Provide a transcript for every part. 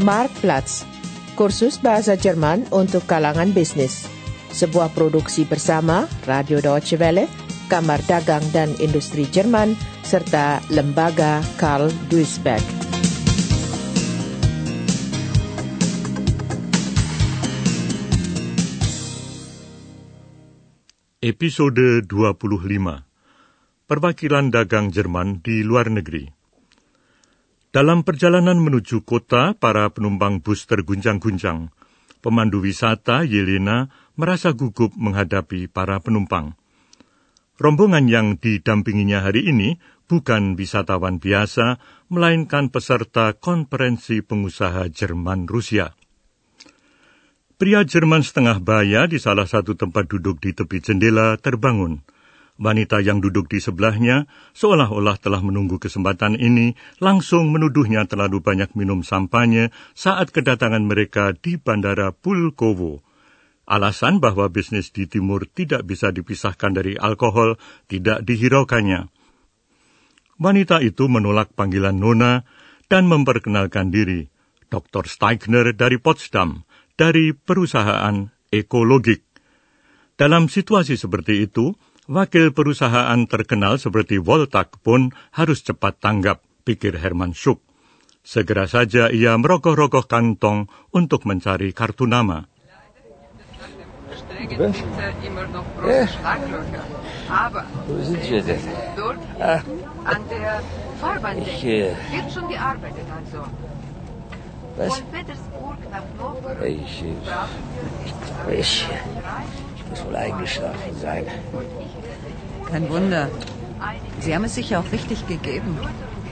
Marktplatz, kursus bahasa Jerman untuk kalangan bisnis. Sebuah produksi bersama Radio Deutsche Welle, Kamar Dagang dan Industri Jerman, serta Lembaga Karl Duisberg. Episode 25 Perwakilan Dagang Jerman di Luar Negeri dalam perjalanan menuju kota, para penumpang bus terguncang-guncang. Pemandu wisata Yelena merasa gugup menghadapi para penumpang. Rombongan yang didampinginya hari ini bukan wisatawan biasa, melainkan peserta konferensi pengusaha Jerman-Rusia. Pria Jerman setengah baya di salah satu tempat duduk di tepi jendela terbangun. Wanita yang duduk di sebelahnya seolah-olah telah menunggu kesempatan ini langsung menuduhnya terlalu banyak minum sampahnya saat kedatangan mereka di Bandara Pulkovo. Alasan bahwa bisnis di timur tidak bisa dipisahkan dari alkohol tidak dihiraukannya. Wanita itu menolak panggilan Nona dan memperkenalkan diri, Dr. Steigner dari Potsdam, dari perusahaan ekologik. Dalam situasi seperti itu, Wakil perusahaan terkenal seperti Voltak pun harus cepat tanggap, pikir Herman Schuck. Segera saja ia merogoh-rogoh kantong untuk mencari kartu nama. Ich, muss wohl eingeschlafen sein. Kein Wunder. Sie haben es sicher auch richtig gegeben.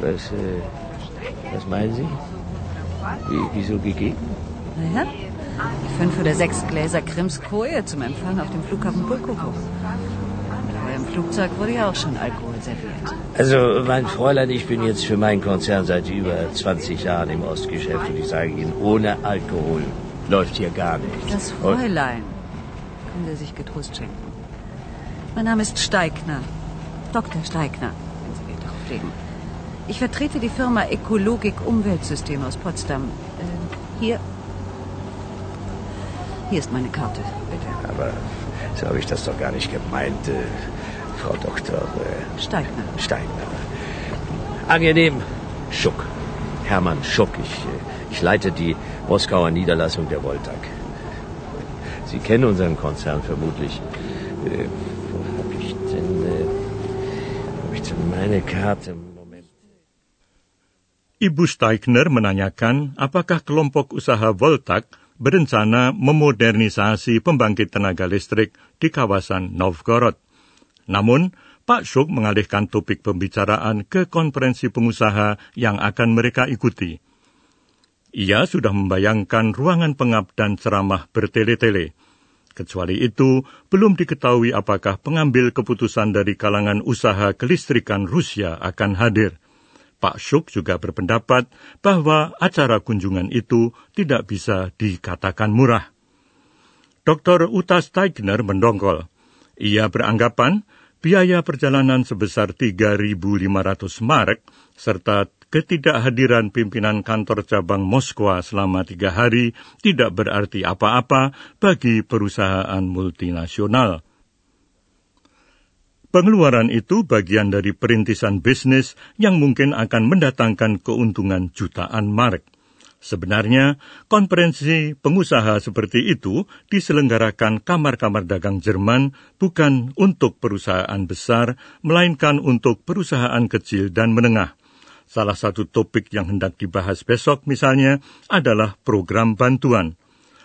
Was, äh, was meinen Sie? Wie, wieso gegeben? Naja, fünf oder sechs Gläser Krimskoje zum Empfang auf dem Flughafen Pulkovo. Aber im Flugzeug wurde ja auch schon Alkohol serviert. Also, mein Fräulein, ich bin jetzt für meinen Konzern seit über 20 Jahren im Ostgeschäft und ich sage Ihnen, ohne Alkohol läuft hier gar nichts. Das Fräulein können Sie sich getrost schenken. Mein Name ist Steigner. Dr. Steigner, wenn Sie Wert darauf legen. Ich vertrete die Firma Ökologik Umweltsystem aus Potsdam. Äh, hier. Hier ist meine Karte, bitte. Aber so habe ich das doch gar nicht gemeint, äh, Frau Dr. Äh, Steigner. Steigner. Angenehm, Schuck. Hermann Schuck. Ich, äh, ich leite die Moskauer Niederlassung der Voltag. Sie kennen unseren Konzern vermutlich. Ibu Steigner menanyakan apakah kelompok usaha Voltak berencana memodernisasi pembangkit tenaga listrik di kawasan Novgorod. Namun, Pak Suk mengalihkan topik pembicaraan ke konferensi pengusaha yang akan mereka ikuti. Ia sudah membayangkan ruangan pengap dan ceramah bertele-tele. Kecuali itu, belum diketahui apakah pengambil keputusan dari kalangan usaha kelistrikan Rusia akan hadir. Pak Suk juga berpendapat bahwa acara kunjungan itu tidak bisa dikatakan murah. Dr. Uta Steigner mendongkol. Ia beranggapan biaya perjalanan sebesar 3.500 mark serta ketidakhadiran pimpinan kantor cabang Moskwa selama tiga hari tidak berarti apa-apa bagi perusahaan multinasional. Pengeluaran itu bagian dari perintisan bisnis yang mungkin akan mendatangkan keuntungan jutaan mark. Sebenarnya, konferensi pengusaha seperti itu diselenggarakan kamar-kamar dagang Jerman bukan untuk perusahaan besar, melainkan untuk perusahaan kecil dan menengah. Salah satu topik yang hendak dibahas besok misalnya adalah program bantuan.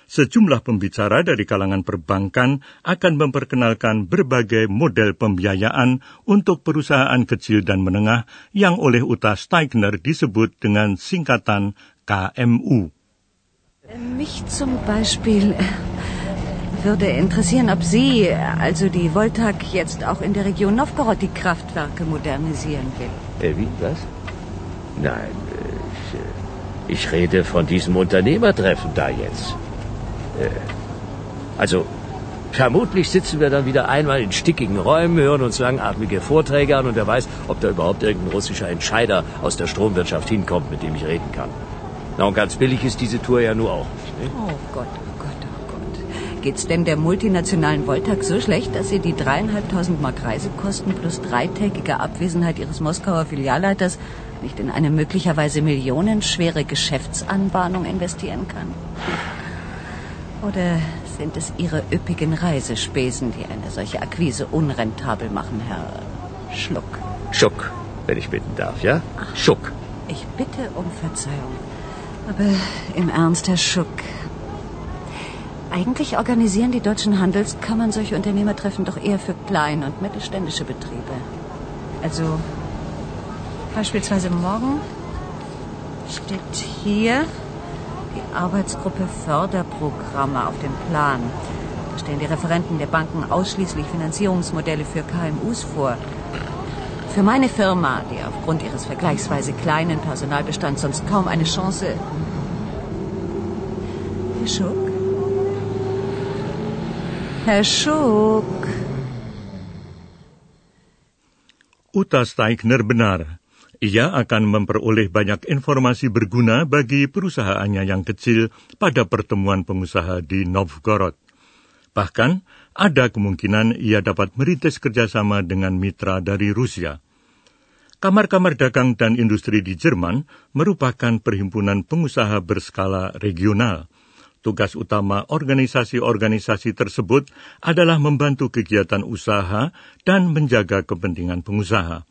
Sejumlah pembicara dari kalangan perbankan akan memperkenalkan berbagai model pembiayaan untuk perusahaan kecil dan menengah yang oleh Uta Steigner disebut dengan singkatan KMU. Mich zum Beispiel äh, würde interessieren, ob Sie, also die Voltag, jetzt auch in der Region Novgorod die Kraftwerke modernisieren will. Äh, wie, was? Nein, ich, äh, ich rede von diesem Unternehmertreffen da jetzt. Äh, also, vermutlich sitzen wir dann wieder einmal in stickigen Räumen, hören uns langatmige Vorträge an und wer weiß, ob da überhaupt irgendein russischer Entscheider aus der Stromwirtschaft hinkommt, mit dem ich reden kann. Na, und ganz billig ist diese Tour ja nur auch nicht. Ne? Oh Gott, oh Gott, oh Gott. Geht's denn der multinationalen Voltag so schlecht, dass sie die dreieinhalbtausend Mark Reisekosten plus dreitägige Abwesenheit ihres Moskauer Filialleiters nicht in eine möglicherweise millionenschwere Geschäftsanbahnung investieren kann? Oder sind es Ihre üppigen Reisespesen, die eine solche Akquise unrentabel machen, Herr Schluck? Schuck, wenn ich bitten darf, ja? Schuck. Ich bitte um Verzeihung. Aber im Ernst, Herr Schuck. Eigentlich organisieren die deutschen Handelskammern solche Unternehmertreffen doch eher für kleine und mittelständische Betriebe. Also beispielsweise morgen steht hier die Arbeitsgruppe Förderprogramme auf dem Plan. Da stellen die Referenten der Banken ausschließlich Finanzierungsmodelle für KMUs vor. Für meine Firma, die aufgrund ihres vergleichsweise kleinen Personalbestands sonst kaum eine Chance. Herr Schuck? Schuck? Uta Steigner benar. Ia akan memperoleh banyak informasi berguna bagi perusahaannya yang kecil pada pertemuan pengusaha di Novgorod. Bahkan, ada kemungkinan ia dapat merintis kerjasama dengan mitra dari Rusia. Kamar-kamar dagang dan industri di Jerman merupakan perhimpunan pengusaha berskala regional. Tugas utama organisasi-organisasi tersebut adalah membantu kegiatan usaha dan menjaga kepentingan pengusaha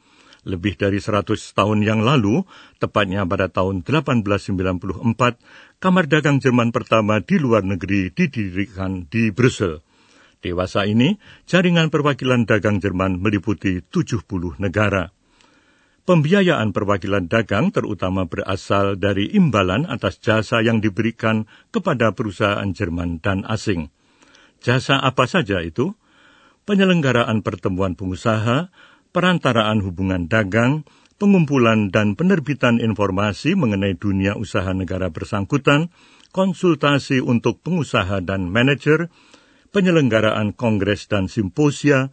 lebih dari 100 tahun yang lalu, tepatnya pada tahun 1894, Kamar Dagang Jerman pertama di luar negeri didirikan di Brussel. Dewasa ini, jaringan perwakilan dagang Jerman meliputi 70 negara. Pembiayaan perwakilan dagang terutama berasal dari imbalan atas jasa yang diberikan kepada perusahaan Jerman dan asing. Jasa apa saja itu? Penyelenggaraan pertemuan pengusaha, perantaraan hubungan dagang, pengumpulan dan penerbitan informasi mengenai dunia usaha negara bersangkutan, konsultasi untuk pengusaha dan manajer, penyelenggaraan kongres dan simposia,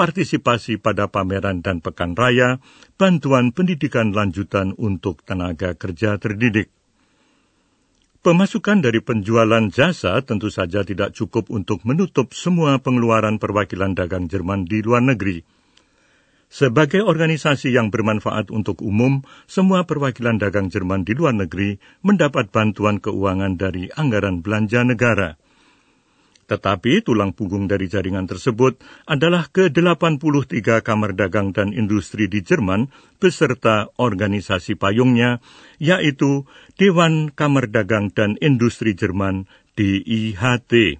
partisipasi pada pameran dan pekan raya, bantuan pendidikan lanjutan untuk tenaga kerja terdidik. Pemasukan dari penjualan jasa tentu saja tidak cukup untuk menutup semua pengeluaran perwakilan dagang Jerman di luar negeri. Sebagai organisasi yang bermanfaat untuk umum, semua perwakilan dagang Jerman di luar negeri mendapat bantuan keuangan dari anggaran belanja negara. Tetapi tulang punggung dari jaringan tersebut adalah ke-83 kamar dagang dan industri di Jerman beserta organisasi payungnya, yaitu Dewan Kamar Dagang dan Industri Jerman DIHT.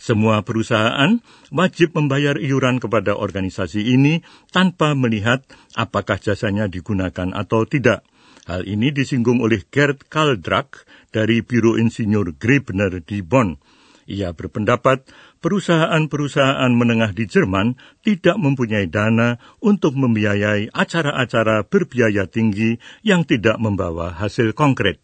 Semua perusahaan wajib membayar iuran kepada organisasi ini tanpa melihat apakah jasanya digunakan atau tidak. Hal ini disinggung oleh Gerd Kaldrak dari Biro Insinyur Grebner di Bonn. Ia berpendapat perusahaan-perusahaan menengah di Jerman tidak mempunyai dana untuk membiayai acara-acara berbiaya tinggi yang tidak membawa hasil konkret.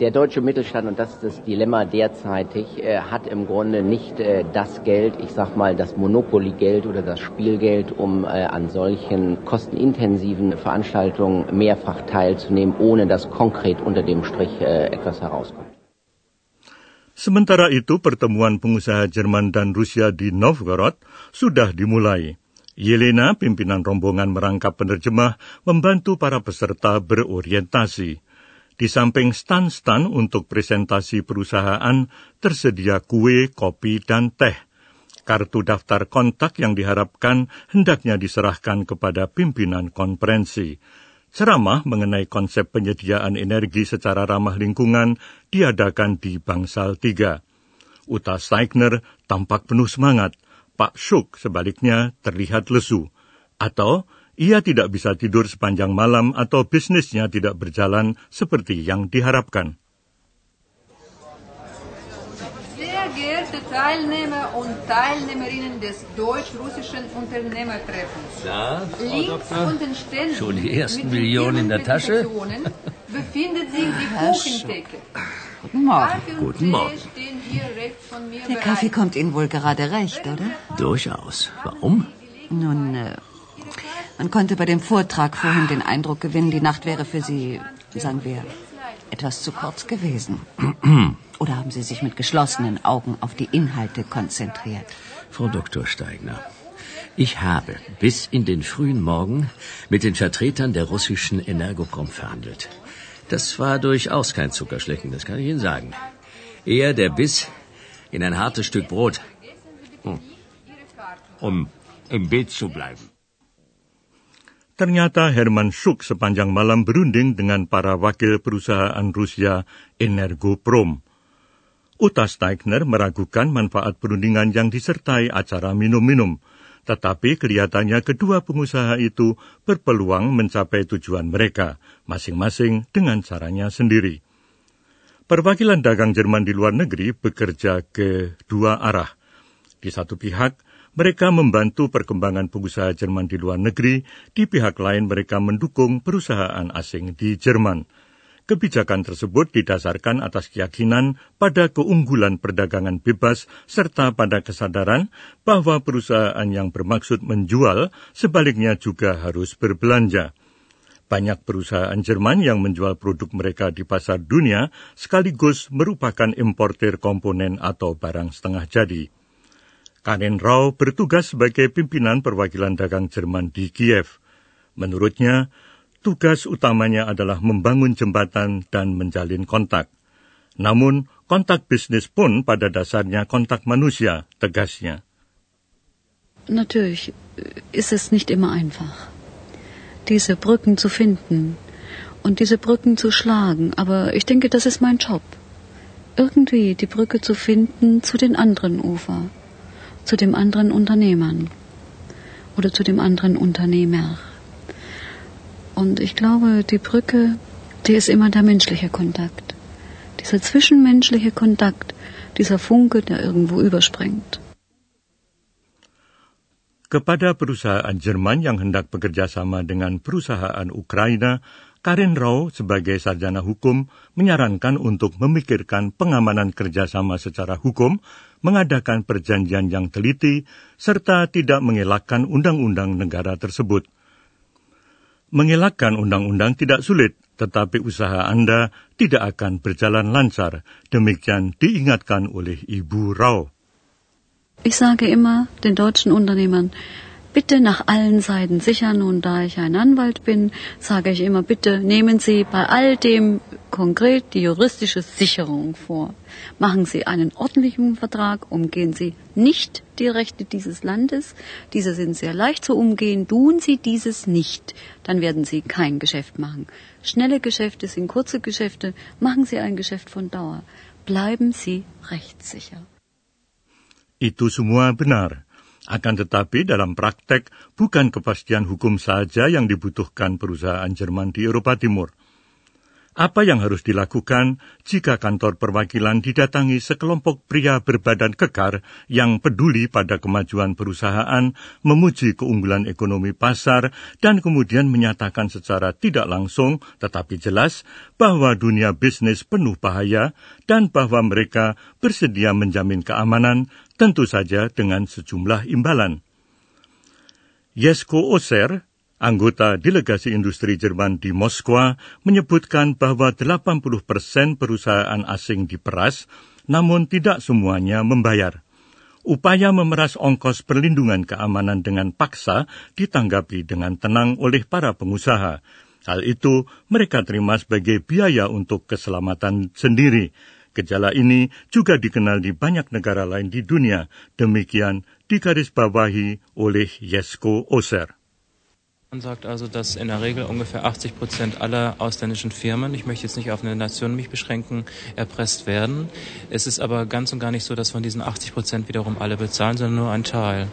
Der deutsche Mittelstand, und das ist das Dilemma derzeitig, äh, hat im Grunde nicht äh, das Geld, ich sag mal das Monopoly-Geld oder das Spielgeld, um äh, an solchen kostenintensiven Veranstaltungen mehrfach teilzunehmen, ohne dass konkret unter dem Strich äh, etwas herauskommt. Sementara itu, pertemuan pengusaha Jerman dan Rusia di Novgorod sudah dimulai. Yelena, pimpinan rombongan merangkap penerjemah, membantu para peserta berorientasi. Di samping stan-stan untuk presentasi perusahaan, tersedia kue, kopi, dan teh. Kartu daftar kontak yang diharapkan hendaknya diserahkan kepada pimpinan konferensi. Ceramah mengenai konsep penyediaan energi secara ramah lingkungan diadakan di Bangsal 3. Uta Steigner tampak penuh semangat. Pak Shuk sebaliknya terlihat lesu. Atau ia tidak bisa tidur sepanjang malam atau bisnisnya tidak berjalan seperti yang diharapkan. Sehr geehrte Teilnehmer und Teilnehmerinnen des deutsch-russischen Unternehmertreffens. Na, Frau Links unten Ständen Schon die ersten Millionen in der Tasche? Befindet sich die Kuchentheke. Guten Morgen. Guten Morgen. stehen hier rechts von mir Der bereit. Kaffee kommt Ihnen wohl gerade recht, oder? Durchaus. Warum? Nun, äh, man konnte bei dem Vortrag vorhin den Eindruck gewinnen, die Nacht wäre für Sie, sagen wir, etwas zu kurz gewesen. Oder haben Sie sich mit geschlossenen Augen auf die Inhalte konzentriert? Frau Dr. Steigner, ich habe bis in den frühen Morgen mit den Vertretern der russischen Energoprom verhandelt. Das war durchaus kein Zuckerschlecken, das kann ich Ihnen sagen. Eher der Biss in ein hartes Stück Brot. Hm. Um im Bild zu bleiben. Ternyata Herman Schuck sepanjang malam berunding dengan para wakil perusahaan Rusia Energoprom. Uta Steigner meragukan manfaat perundingan yang disertai acara minum-minum, tetapi kelihatannya kedua pengusaha itu berpeluang mencapai tujuan mereka, masing-masing dengan caranya sendiri. Perwakilan dagang Jerman di luar negeri bekerja ke dua arah. Di satu pihak, mereka membantu perkembangan pengusaha Jerman di luar negeri, di pihak lain mereka mendukung perusahaan asing di Jerman. Kebijakan tersebut didasarkan atas keyakinan pada keunggulan perdagangan bebas serta pada kesadaran bahwa perusahaan yang bermaksud menjual sebaliknya juga harus berbelanja. Banyak perusahaan Jerman yang menjual produk mereka di pasar dunia sekaligus merupakan importer komponen atau barang setengah jadi. Karin Rau bertugas sebagai pimpinan perwakilan dagang Jerman di Kiev. Menurutnya, tugas utamanya adalah membangun jembatan dan menjalin kontak. Namun, kontak bisnis pun pada dasarnya kontak manusia, tegasnya. Natürlich ist es nicht immer einfach, diese Brücken zu finden und diese Brücken zu schlagen, aber ich denke, das ist mein Job. Irgendwie die Brücke zu finden zu den anderen Ufern zu dem anderen Unternehmern oder zu dem anderen Unternehmer. Und ich glaube, die Brücke, die ist immer der menschliche Kontakt. Dieser zwischenmenschliche Kontakt, dieser Funke, der irgendwo überspringt. Kepada perusahaan Jerman yang hendak bekerja sama dengan perusahaan Ukraina, Karin Rau sebagai sarjana hukum menyarankan untuk memikirkan pengamanan kerjasama secara hukum, mengadakan perjanjian yang teliti, serta tidak mengelakkan undang-undang negara tersebut. Mengelakkan undang-undang tidak sulit, tetapi usaha Anda tidak akan berjalan lancar. Demikian diingatkan oleh Ibu Rau. Ich sage immer den deutschen Unternehmern, bitte nach allen Seiten sichern. Und da ich ein Anwalt bin, sage ich immer, bitte nehmen Sie bei all dem konkret die juristische Sicherung vor. Machen Sie einen ordentlichen Vertrag, umgehen Sie nicht die Rechte dieses Landes. Diese sind sehr leicht zu umgehen. Tun Sie dieses nicht, dann werden Sie kein Geschäft machen. Schnelle Geschäfte sind kurze Geschäfte. Machen Sie ein Geschäft von Dauer. Bleiben Sie rechtssicher. Itu semua benar. Akan tetapi dalam praktek bukan kepastian hukum saja yang dibutuhkan perusahaan Jerman di Eropa Timur. Apa yang harus dilakukan jika kantor perwakilan didatangi sekelompok pria berbadan kekar yang peduli pada kemajuan perusahaan, memuji keunggulan ekonomi pasar, dan kemudian menyatakan secara tidak langsung tetapi jelas bahwa dunia bisnis penuh bahaya dan bahwa mereka bersedia menjamin keamanan, tentu saja dengan sejumlah imbalan. Jesko Oser, Anggota delegasi industri Jerman di Moskwa menyebutkan bahwa 80 persen perusahaan asing diperas, namun tidak semuanya membayar. Upaya memeras ongkos perlindungan keamanan dengan paksa ditanggapi dengan tenang oleh para pengusaha. Hal itu mereka terima sebagai biaya untuk keselamatan sendiri. Gejala ini juga dikenal di banyak negara lain di dunia. Demikian digarisbawahi oleh Jesko Oser. Man sagt also, dass in der Regel ungefähr 80 Prozent aller ausländischen Firmen, ich möchte jetzt nicht auf eine Nation mich beschränken, erpresst werden. Es ist aber ganz und gar nicht so, dass von diesen 80 Prozent wiederum alle bezahlen, sondern nur ein Teil.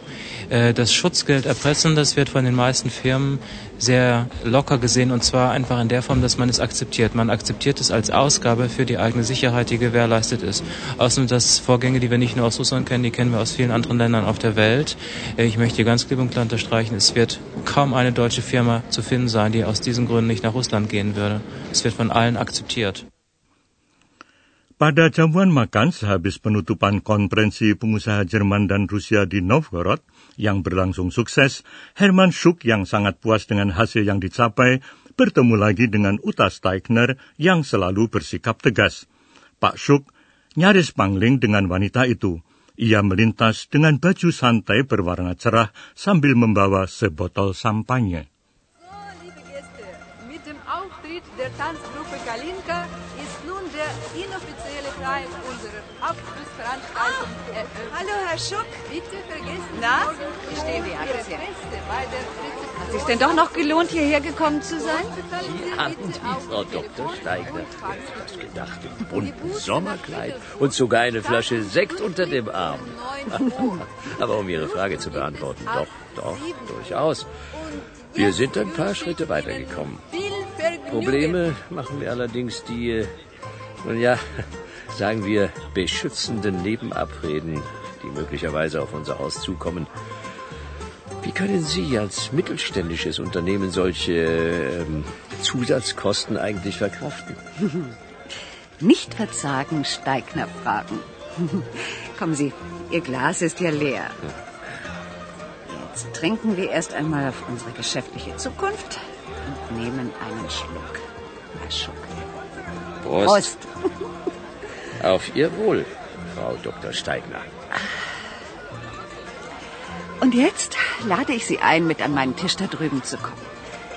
Äh, das Schutzgeld erpressen, das wird von den meisten Firmen sehr locker gesehen und zwar einfach in der Form, dass man es akzeptiert. Man akzeptiert es als Ausgabe für die eigene Sicherheit, die gewährleistet ist. Außerdem das Vorgänge, die wir nicht nur aus Russland kennen, die kennen wir aus vielen anderen Ländern auf der Welt. Äh, ich möchte ganz klipp und klar unterstreichen, es wird kaum eine deutsche Firma zu finden sein, die aus diesen Gründen nicht nach Russland gehen würde. Es wird von allen akzeptiert. Pada jamuan makan sehabis penutupan konferensi pengusaha Jerman dan Rusia di Novgorod yang berlangsung sukses, Herman Schuck yang sangat puas dengan hasil yang dicapai bertemu lagi dengan Uta Steigner yang selalu bersikap tegas. Pak Shuk nyaris pangling dengan wanita itu. Ia melintas dengan baju santai berwarna cerah sambil membawa sebotol Auftritt der eröffnet. Hallo, Herr Schuck. Bitte vergessen Na, Sie morgen wie die Rezeption. Hat sich denn doch noch gelohnt, hierher gekommen zu sein? Sie Sie, auch Frau die Dr. Steigner, das Faxnummer. gedacht, im bunten Sommerkleid und sogar eine Flasche Sekt unter dem Arm. Aber um Ihre Frage zu beantworten, doch, doch, durchaus. Wir sind ein paar Schritte weitergekommen. Probleme machen wir allerdings die, äh, nun ja, sagen wir, beschützenden Nebenabreden, die möglicherweise auf unser Haus zukommen. Wie können Sie als mittelständisches Unternehmen solche ähm, Zusatzkosten eigentlich verkraften? Nicht verzagen, Steigner fragen. Kommen Sie, Ihr Glas ist ja leer. Jetzt trinken wir erst einmal auf unsere geschäftliche Zukunft und nehmen einen Schluck. Herr Schuck. Prost. Auf Ihr Wohl, Frau Dr. Steigner. Und jetzt lade ich Sie ein, mit an meinen Tisch da drüben zu kommen.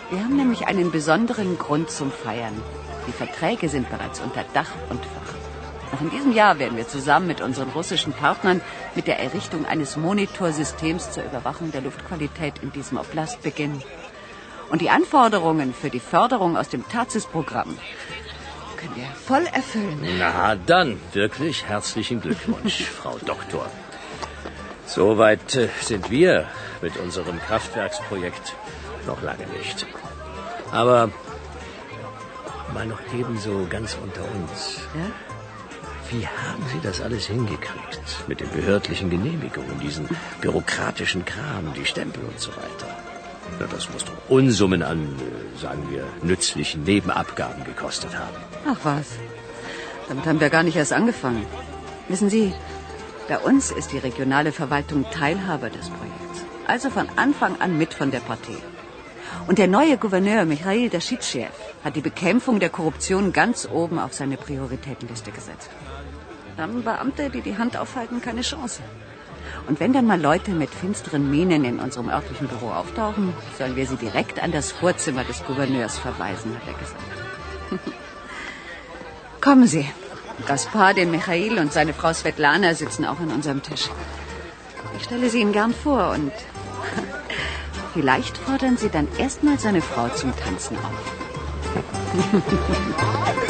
Wir haben nämlich einen besonderen Grund zum Feiern. Die Verträge sind bereits unter Dach und Fach. Noch in diesem Jahr werden wir zusammen mit unseren russischen Partnern mit der Errichtung eines Monitorsystems zur Überwachung der Luftqualität in diesem Oblast beginnen. Und die Anforderungen für die Förderung aus dem TAZIS-Programm können wir voll erfüllen. Na dann, wirklich herzlichen Glückwunsch, Frau Doktor. Soweit äh, sind wir mit unserem Kraftwerksprojekt noch lange nicht. Aber mal noch ebenso ganz unter uns. Ja? Wie haben Sie das alles hingekriegt? Mit den behördlichen Genehmigungen, diesen bürokratischen Kram, die Stempel und so weiter. Das muss doch Unsummen an, äh, sagen wir, nützlichen Nebenabgaben gekostet haben. Ach was. Damit haben wir gar nicht erst angefangen. Wissen Sie, bei uns ist die regionale Verwaltung Teilhaber des Projekts. Also von Anfang an mit von der Partie. Und der neue Gouverneur Michail Daschitschew hat die Bekämpfung der Korruption ganz oben auf seine Prioritätenliste gesetzt. Da haben Beamte, die die Hand aufhalten, keine Chance. Und wenn dann mal Leute mit finsteren Mienen in unserem örtlichen Büro auftauchen, sollen wir sie direkt an das Vorzimmer des Gouverneurs verweisen, hat er gesagt. Kommen Sie. Gaspar, den Michail und seine Frau Svetlana sitzen auch an unserem Tisch. Ich stelle sie Ihnen gern vor und vielleicht fordern Sie dann erstmal seine Frau zum Tanzen auf.